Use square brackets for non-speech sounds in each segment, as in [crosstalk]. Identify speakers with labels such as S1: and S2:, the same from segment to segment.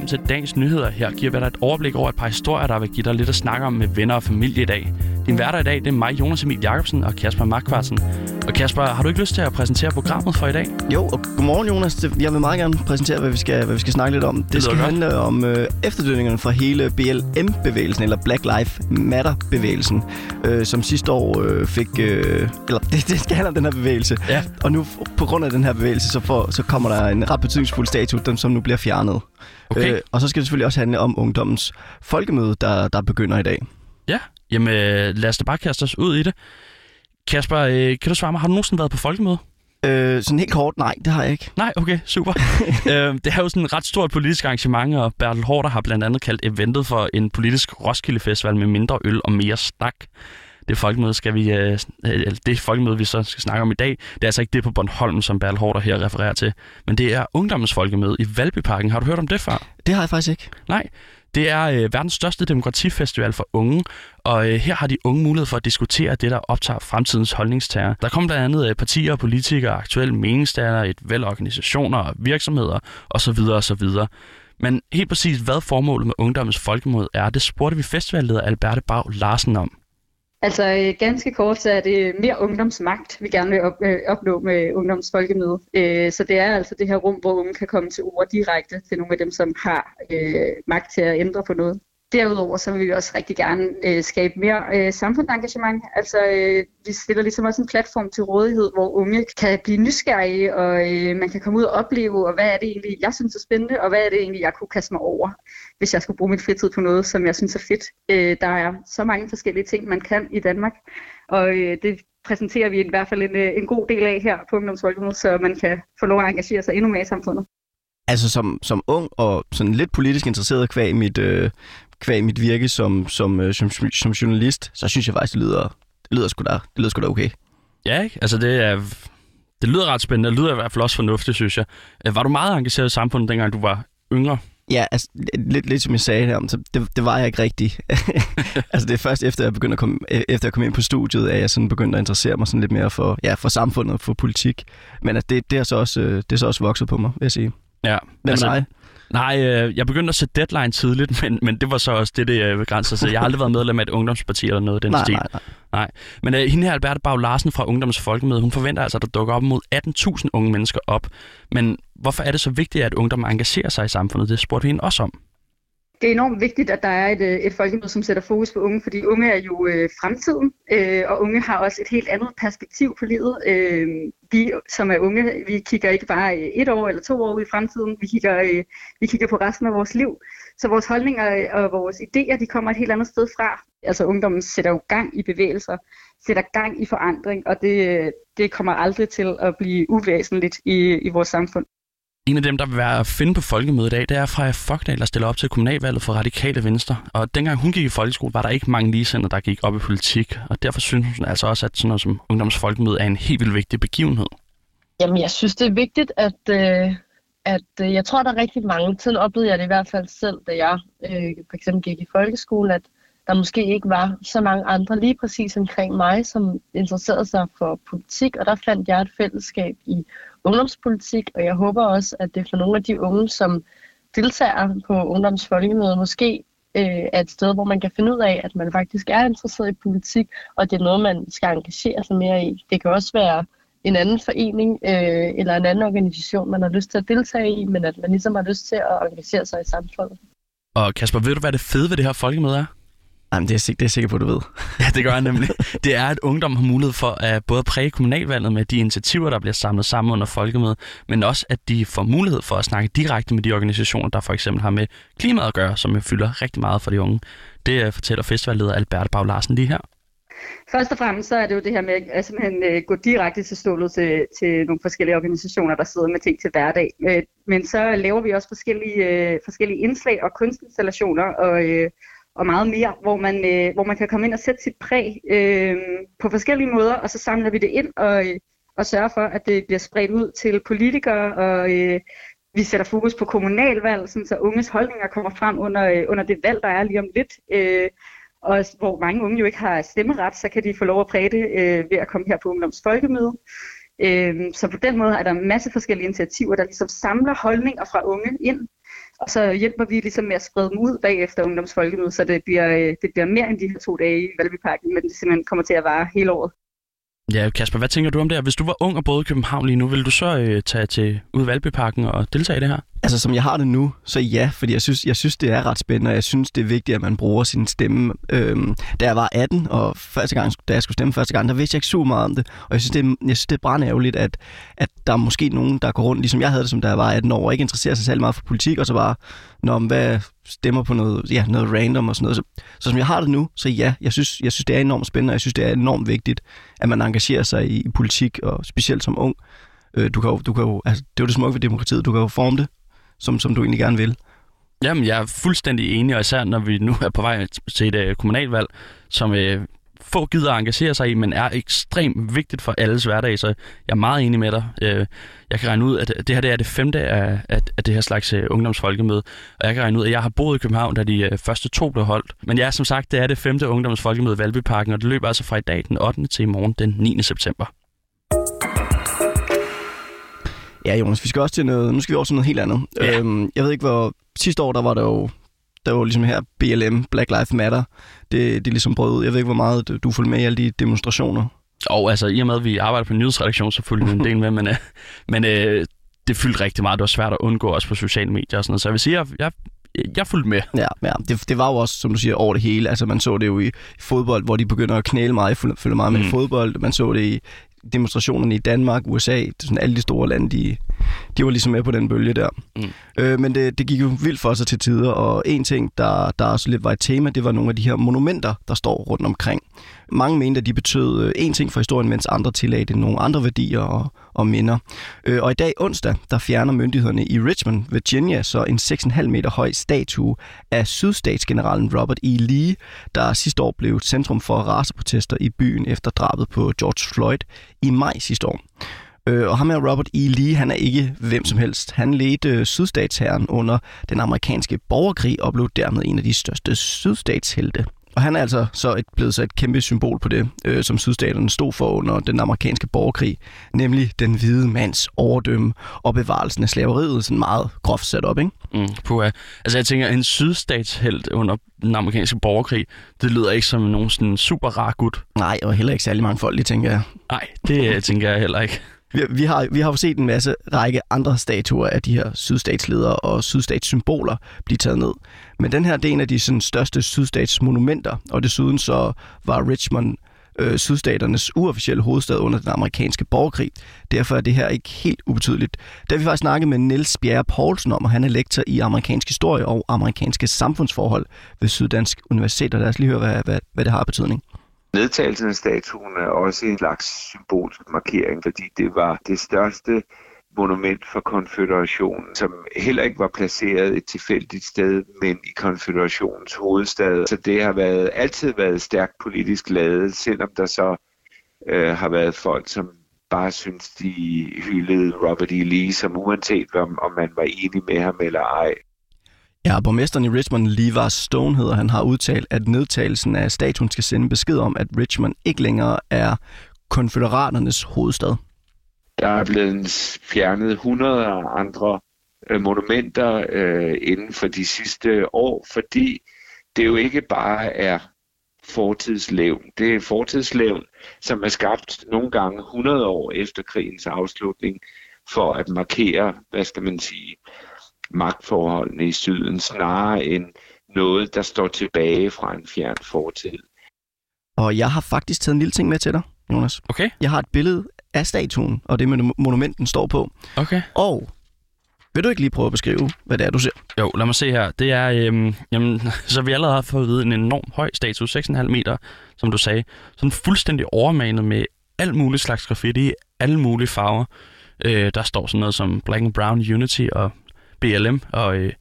S1: velkommen til dagens nyheder. Her giver vi dig et overblik over et par historier, der vil give dig lidt at snakke om med venner og familie i dag. Din hverdag i dag det er mig, Jonas Emil Jacobsen og Kasper Markvartsen. Og Kasper, har du ikke lyst til at præsentere programmet for i dag?
S2: Jo, og godmorgen Jonas. Jeg vil meget gerne præsentere, hvad vi skal, hvad vi skal snakke lidt om. Det, det skal godt. handle om øh, efterdønningerne fra hele BLM-bevægelsen, eller Black Lives Matter-bevægelsen, øh, som sidste år øh, fik... Øh, eller det, [laughs] det skal handle om den her bevægelse. Ja. Og nu, på grund af den her bevægelse, så, får, så kommer der en ret betydningsfuld statue, den, som nu bliver fjernet. Okay. Øh, og så skal det selvfølgelig også handle om ungdommens folkemøde, der, der begynder i dag.
S1: Ja, jamen lad os da bare kaste os ud i det. Kasper, øh, kan du svare mig, har du nogensinde været på folkemøde?
S2: Øh, sådan helt kort, nej, det har jeg ikke.
S1: Nej, okay, super. [laughs] øh, det er jo sådan et ret stort politisk arrangement, og Bertel Hårder har blandt andet kaldt eventet for en politisk Roskilde Festival med mindre øl og mere snak. Det folkemøde, skal vi, øh, det folkemøde, vi så skal snakke om i dag, det er altså ikke det på Bornholm, som Bertel Hårder her refererer til, men det er ungdommens folkemøde i Valbyparken. Har du hørt om det før?
S2: Det har jeg faktisk ikke.
S1: Nej, det er øh, verdens største demokratifestival for unge, og øh, her har de unge mulighed for at diskutere det, der optager fremtidens holdningstager. Der kommer blandt andet øh, partier, politikere, aktuelle meningsdannere, et væld organisationer, virksomheder osv. osv. Men helt præcis, hvad formålet med Ungdommens Folkemod er, det spurgte vi festivalleder Alberte Bag Larsen om.
S3: Altså øh, ganske kort, så er det mere ungdomsmagt, vi gerne vil op, øh, opnå med ungdomsfolkemødet. Øh, så det er altså det her rum, hvor unge kan komme til ord direkte til nogle af dem, som har øh, magt til at ændre på noget. Derudover så vil vi også rigtig gerne øh, skabe mere øh, samfundsengagement. Altså øh, vi stiller ligesom også en platform til rådighed, hvor unge kan blive nysgerrige, og øh, man kan komme ud og opleve, og hvad er det egentlig, jeg synes er spændende, og hvad er det egentlig, jeg kunne kaste mig over, hvis jeg skulle bruge min fritid på noget, som jeg synes er fedt. Øh, der er så mange forskellige ting, man kan i Danmark, og øh, det præsenterer vi i hvert fald en, øh, en god del af her på Ungdomsfolkemødet, så man kan få lov at engagere sig endnu mere i samfundet.
S2: Altså som, som ung og sådan lidt politisk interesseret kvæg mit, øh, kvæg mit virke som, som, øh, som, som journalist, så synes jeg faktisk, det lyder, det lyder, sgu da, det lyder sgu da okay.
S1: Ja, ikke? Altså det er... Det lyder ret spændende, det lyder i hvert fald også fornuftigt, synes jeg. Øh, var du meget engageret i samfundet, dengang du var yngre?
S2: Ja, altså, lidt, lidt som jeg sagde her, så det, det var jeg ikke rigtig. [laughs] altså det er først efter jeg begyndte at komme, e, efter jeg kom ind på studiet, at jeg sådan begyndte at interessere mig sådan lidt mere for, ja, for samfundet og for politik. Men at det, det, er så også, øh, det er så også vokset på mig, vil jeg sige.
S1: Ja.
S2: Hvad altså, dig?
S1: Nej, øh, jeg begyndte at sætte deadline tidligt, [laughs] men, men det var så også det, det øh, begrænser sig. Jeg har aldrig været medlem af et ungdomsparti eller noget af den
S2: nej,
S1: stil.
S2: Nej, nej.
S1: nej. Men øh, hende her, Alberte Bag Larsen fra Ungdoms Folkemøde, hun forventer altså, at der dukker op mod 18.000 unge mennesker op. Men hvorfor er det så vigtigt, at ungdom engagerer sig i samfundet? Det spurgte vi hende også om
S3: det er enormt vigtigt, at der er et, øh, et folkemøde, som sætter fokus på unge, fordi unge er jo øh, fremtiden, øh, og unge har også et helt andet perspektiv på livet. Øh, vi, som er unge, vi kigger ikke bare øh, et år eller to år ud i fremtiden, vi kigger, øh, vi kigger på resten af vores liv. Så vores holdninger øh, og vores idéer, de kommer et helt andet sted fra. Altså ungdommen sætter jo gang i bevægelser, sætter gang i forandring, og det, det kommer aldrig til at blive uvæsentligt i, i vores samfund.
S1: En af dem, der vil være at finde på folkemødet i dag, det er Freja Fogdal, der stiller op til kommunalvalget for Radikale Venstre. Og dengang hun gik i folkeskole, var der ikke mange ligesender, der gik op i politik. Og derfor synes hun altså også, at sådan noget som ungdomsfolkemøde er en helt vildt vigtig begivenhed.
S4: Jamen, jeg synes, det er vigtigt, at, øh, at øh, jeg tror, der er rigtig mange. Sådan oplevede jeg det i hvert fald selv, da jeg øh, for eksempel gik i folkeskole, at der måske ikke var så mange andre lige præcis omkring mig, som interesserede sig for politik, og der fandt jeg et fællesskab i ungdomspolitik, og jeg håber også, at det for nogle af de unge, som deltager på ungdomsfolkemødet, måske øh, er et sted, hvor man kan finde ud af, at man faktisk er interesseret i politik, og det er noget, man skal engagere sig mere i. Det kan også være en anden forening øh, eller en anden organisation, man har lyst til at deltage i, men at man ligesom har lyst til at engagere sig i samfundet.
S1: Og Kasper, ved du, hvad det fede ved det her folkemøde er?
S2: Jamen, det er, det er jeg sikker på, du ved.
S1: ja, det gør jeg nemlig. Det er, at ungdom har mulighed for at både præge kommunalvalget med de initiativer, der bliver samlet sammen under folkemødet, men også, at de får mulighed for at snakke direkte med de organisationer, der for eksempel har med klimaet at gøre, som fylder rigtig meget for de unge. Det øh, fortæller festivalleder Albert Bag Larsen lige her.
S3: Først og fremmest så er det jo det her med at simpelthen øh, gå direkte til stålet til, til nogle forskellige organisationer, der sidder med ting til hverdag. Øh, men så laver vi også forskellige, forskellige indslag og kunstinstallationer, og og meget mere, hvor man, øh, hvor man kan komme ind og sætte sit præg øh, på forskellige måder, og så samler vi det ind og, øh, og sørger for, at det bliver spredt ud til politikere, og øh, vi sætter fokus på kommunalvalg, sådan, så unges holdninger kommer frem under, øh, under det valg, der er lige om lidt. Øh, og hvor mange unge jo ikke har stemmeret, så kan de få lov at præge det øh, ved at komme her på Ungdoms Folkemøde. Øh, så på den måde er der en masse forskellige initiativer, der ligesom samler holdninger fra unge ind og så hjælper vi ligesom med at sprede dem ud bagefter ungdomsfolkemødet, så det bliver, øh, det bliver mere end de her to dage i Valbyparken, men det simpelthen kommer til at vare hele året.
S1: Ja, Kasper, hvad tænker du om det Hvis du var ung og boede i København lige nu, ville du så øh, tage til ud Valbyparken og deltage i det her?
S2: Altså, som jeg har det nu, så ja, fordi jeg synes, jeg synes, det er ret spændende, og jeg synes, det er vigtigt, at man bruger sin stemme. Øhm, da jeg var 18, og første gang, da jeg skulle stemme første gang, der vidste jeg ikke så meget om det, og jeg synes, det er, jeg synes, det er ærgerligt, at, at der er måske nogen, der går rundt, ligesom jeg havde det, som da jeg var 18 år, og ikke interesserer sig særlig meget for politik, og så bare, når hvad stemmer på noget, ja, noget random og sådan noget. Så, så som jeg har det nu, så ja, jeg synes, jeg synes, det er enormt spændende, og jeg synes, det er enormt vigtigt, at man engagerer sig i, i politik, og specielt som ung. Øh, du kan jo, du kan jo, altså, det er jo det smukke ved demokratiet, du kan jo forme det, som, som du egentlig gerne vil.
S1: Jamen, jeg er fuldstændig enig, og især når vi nu er på vej til et øh, kommunalvalg, som øh, få gider at engagere sig i, men er ekstremt vigtigt for alles hverdag, så jeg er meget enig med dig. Uh, jeg kan regne ud, at det her det er det femte af, af, det her slags uh, ungdomsfolkemøde, og jeg kan regne ud, at jeg har boet i København, da de uh, første to blev holdt. Men ja, som sagt, det er det femte ungdomsfolkemøde i Valbyparken, og det løber altså fra i dag den 8. til i morgen den 9. september.
S2: Ja, Jonas, vi skal også til noget, nu skal vi også til noget helt andet. Ja. Øhm, jeg ved ikke, hvor sidste år, der var der jo der var ligesom her BLM, Black Lives Matter, det, det ligesom brød ud. Jeg ved ikke, hvor meget du fulgte med i alle de demonstrationer.
S1: Og altså, i og med, at vi arbejder på en nyhedsredaktion, så fulgte vi en del med, men, øh, men øh, det fyldte rigtig meget. Det var svært at undgå også på sociale medier og sådan noget. Så jeg vil sige, at jeg, jeg, jeg fulgte med.
S2: Ja, ja. Det, det var jo også, som du siger, over det hele. Altså, man så det jo i, i fodbold, hvor de begynder at knæle meget. Jeg følger meget med mm. fodbold. Man så det i, demonstrationerne i Danmark, USA, sådan alle de store lande, de, de var ligesom med på den bølge der. Mm. Øh, men det, det gik jo vildt for sig til tider, og en ting, der, der også lidt var et tema, det var nogle af de her monumenter, der står rundt omkring. Mange mente, at de betød øh, en ting for historien, mens andre tillagde det nogle andre værdier og, og minder. Øh, og i dag onsdag, der fjerner myndighederne i Richmond, Virginia, så en 6,5 meter høj statue af sydstatsgeneralen Robert E. Lee, der sidste år blev centrum for raceprotester i byen efter drabet på George Floyd i maj sidste år. Øh, og ham her, Robert E. Lee, han er ikke hvem som helst. Han ledte sydstatsherren under den amerikanske borgerkrig og blev dermed en af de største sydstatshelte. Og han er altså så et, blevet så et kæmpe symbol på det, øh, som sydstaterne stod for under den amerikanske borgerkrig, nemlig den hvide mands overdømme og bevarelsen af slaveriet, sådan meget groft sat op, ikke?
S1: Mm, puha. Altså jeg tænker, en sydstatshelt under den amerikanske borgerkrig, det lyder ikke som nogen sådan super rar gut.
S2: Nej, og heller ikke særlig mange folk, det tænker jeg.
S1: Nej, det tænker jeg heller ikke.
S2: Vi, vi, har, vi har set en masse række andre statuer af de her sydstatsledere og sydstatssymboler blive taget ned. Men den her det er en af de sådan, største sydstatsmonumenter, og desuden så var Richmond øh, sydstaternes uofficielle hovedstad under den amerikanske borgerkrig. Derfor er det her ikke helt ubetydeligt. Det vi faktisk snakket med Niels Bjerre Poulsen om, og han er lektor i amerikansk historie og amerikanske samfundsforhold ved Syddansk Universitet. Og lad os lige høre, hvad, hvad, hvad det har betydning.
S5: Nedtagelsen af statuen er også en slags symbolsk markering, fordi det var det største monument for konføderationen, som heller ikke var placeret et tilfældigt sted, men i konføderationens hovedstad. Så det har været, altid været stærkt politisk ladet, selvom der så øh, har været folk, som bare synes, de hyldede Robert E. Lee, som uanset om, om man var enig med ham eller ej.
S2: Ja, borgmesteren i Richmond, Levar Stone, hedder han, har udtalt, at nedtagelsen af statuen skal sende besked om, at Richmond ikke længere er konføderaternes hovedstad.
S5: Der er blevet fjernet 100 andre øh, monumenter øh, inden for de sidste år, fordi det jo ikke bare er fortidslevn. Det er fortidslevn, som er skabt nogle gange 100 år efter krigens afslutning, for at markere, hvad skal man sige, magtforholdene i syden, snarere end noget, der står tilbage fra en fjern fortid.
S2: Og jeg har faktisk taget en lille ting med til dig, Jonas.
S1: Okay.
S2: Jeg har et billede af statuen, og det med monumenten står på.
S1: Okay.
S2: Og vil du ikke lige prøve at beskrive, hvad det er, du ser?
S1: Jo, lad mig se her. Det er, øhm, jamen, [laughs] så vi allerede har fået at vide, en enorm høj statue, 6,5 meter, som du sagde. Sådan fuldstændig overmanet med alt muligt slags graffiti, alle mulige farver. Øh, der står sådan noget som Black and Brown Unity og BLM og øh,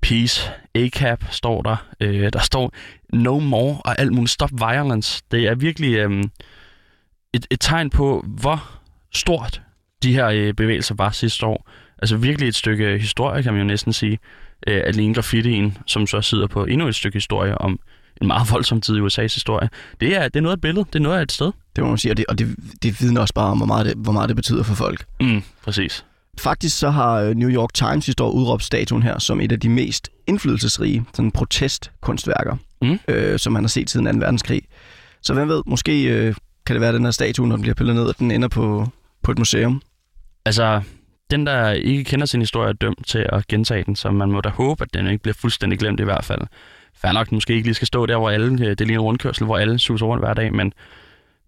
S1: Peace, ACAP står der. Øh, der står No More og alt muligt. Stop Violence. Det er virkelig øh, et, et tegn på, hvor stort de her øh, bevægelser var sidste år. Altså virkelig et stykke historie, kan man jo næsten sige. Øh, alene graffitien, som så sidder på endnu et stykke historie om en meget voldsom tid i USA's historie. Det er, det er noget af et billede, det er noget af et sted.
S2: Det må man sige, og det, og det, det vidner også bare om, hvor meget det, hvor meget det betyder for folk.
S1: Mm, præcis.
S2: Faktisk så har øh, New York Times i år udråbt statuen her som et af de mest indflydelsesrige sådan protestkunstværker, mm. øh, som man har set siden 2. verdenskrig. Så hvem ved, måske øh, kan det være, at den her statue, når den bliver pillet ned, at den ender på, på et museum.
S1: Altså, den, der ikke kender sin historie, er dømt til at gentage den, så man må da håbe, at den ikke bliver fuldstændig glemt i hvert fald. Fær nok, den måske ikke lige skal stå der, hvor alle, det er lige en rundkørsel, hvor alle suser rundt hver dag, men,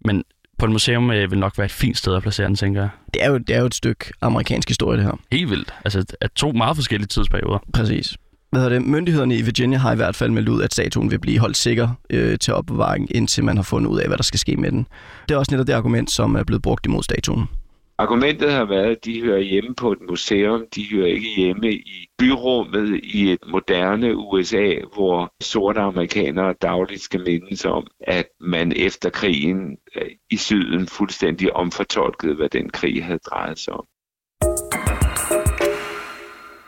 S1: men på et museum øh, vil nok være et fint sted at placere den, tænker jeg.
S2: Det er jo, det er jo et stykke amerikansk historie, det her.
S1: Helt vildt. Altså, at to meget forskellige tidsperioder.
S2: Præcis. Hvad hedder det? Myndighederne i Virginia har i hvert fald meldt ud, at statuen vil blive holdt sikker øh, til opbevaring, indtil man har fundet ud af, hvad der skal ske med den. Det er også netop det argument, som er blevet brugt imod statuen.
S5: Argumentet har været, at de hører hjemme på et museum, de hører ikke hjemme i byrummet i et moderne USA, hvor sorte amerikanere dagligt skal mindes om, at man efter krigen øh, i syden fuldstændig omfortolkede, hvad den krig havde drejet sig om.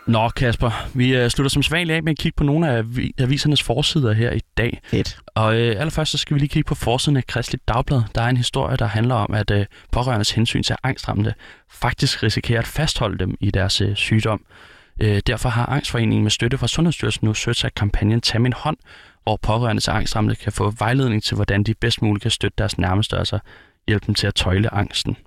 S1: Nå, Kasper, vi uh, slutter som sædvanligt af med at kigge på nogle af avisernes forsider her i dag.
S2: Fedt.
S1: Og uh, allerførst så skal vi lige kigge på forsiden af Kristligt Dagblad. Der er en historie, der handler om, at uh, pårørendes hensyn til angstramte faktisk risikerer at fastholde dem i deres uh, sygdom. Uh, derfor har Angstforeningen med støtte fra Sundhedsstyrelsen nu søgt kampagnen Tag min hånd, hvor pårørende til angstramte kan få vejledning til, hvordan de bedst muligt kan støtte deres nærmeste, altså hjælpe dem til at tøjle angsten.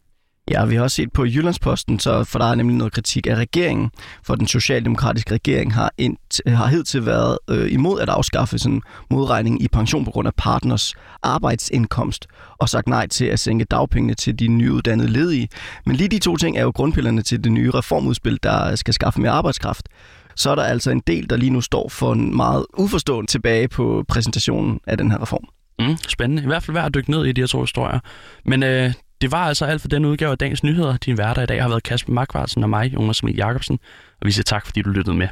S2: Ja, vi har også set på Jyllandsposten, så for der er nemlig noget kritik af regeringen, for den socialdemokratiske regering har, ind, har hidtil været øh, imod at afskaffe sådan modregning i pension på grund af partners arbejdsindkomst, og sagt nej til at sænke dagpengene til de nyuddannede ledige. Men lige de to ting er jo grundpillerne til det nye reformudspil, der skal skaffe mere arbejdskraft. Så er der altså en del, der lige nu står for en meget uforstående tilbage på præsentationen af den her reform.
S1: Mm, spændende. I hvert fald værd at dykke ned i de her to historier. Men øh, det var altså alt for den udgave af Dagens Nyheder. Din værter i dag har været Kasper Markvartsen og mig, Jonas Emil Jacobsen. Og vi siger tak, fordi du lyttede med.